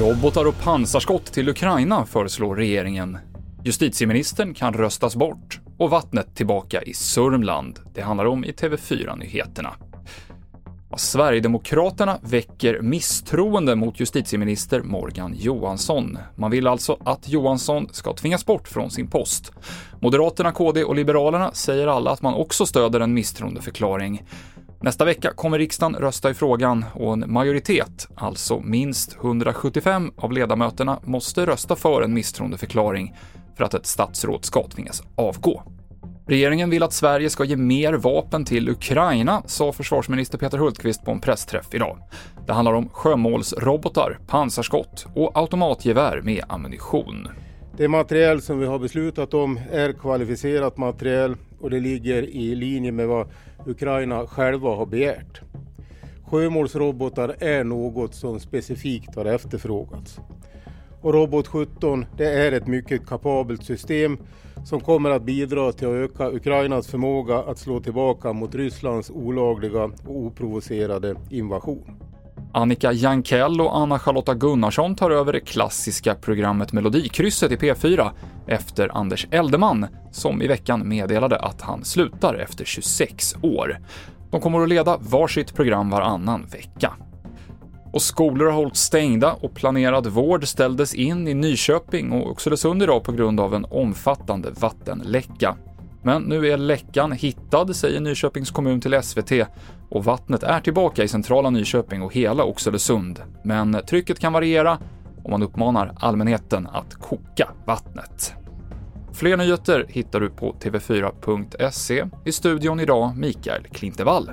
Robotar och pansarskott till Ukraina föreslår regeringen. Justitieministern kan röstas bort och vattnet tillbaka i Sörmland. Det handlar om i TV4-nyheterna. Sverigedemokraterna väcker misstroende mot justitieminister Morgan Johansson. Man vill alltså att Johansson ska tvingas bort från sin post. Moderaterna, KD och Liberalerna säger alla att man också stöder en misstroendeförklaring. Nästa vecka kommer riksdagen rösta i frågan och en majoritet, alltså minst 175 av ledamöterna, måste rösta för en misstroendeförklaring för att ett statsråd ska tvingas avgå. Regeringen vill att Sverige ska ge mer vapen till Ukraina, sa försvarsminister Peter Hultqvist på en pressträff idag. Det handlar om sjömålsrobotar, pansarskott och automatgevär med ammunition. Det materiel som vi har beslutat om är kvalificerat materiel och det ligger i linje med vad Ukraina själva har begärt. Sjömålsrobotar är något som specifikt har efterfrågats. Och Robot 17 det är ett mycket kapabelt system som kommer att bidra till att öka Ukrainas förmåga att slå tillbaka mot Rysslands olagliga och oprovocerade invasion. Annika Jankell och Anna-Charlotta Gunnarsson tar över det klassiska programmet Melodikrysset i P4 efter Anders Eldeman, som i veckan meddelade att han slutar efter 26 år. De kommer att leda varsitt program varannan vecka. Och skolor har hållits stängda och planerad vård ställdes in i Nyköping och Oxelösund idag på grund av en omfattande vattenläcka. Men nu är läckan hittad, säger Nyköpings kommun till SVT, och vattnet är tillbaka i centrala Nyköping och hela Oxelösund. Men trycket kan variera och man uppmanar allmänheten att koka vattnet. Fler nyheter hittar du på tv4.se. I studion idag Mikael Klintevall.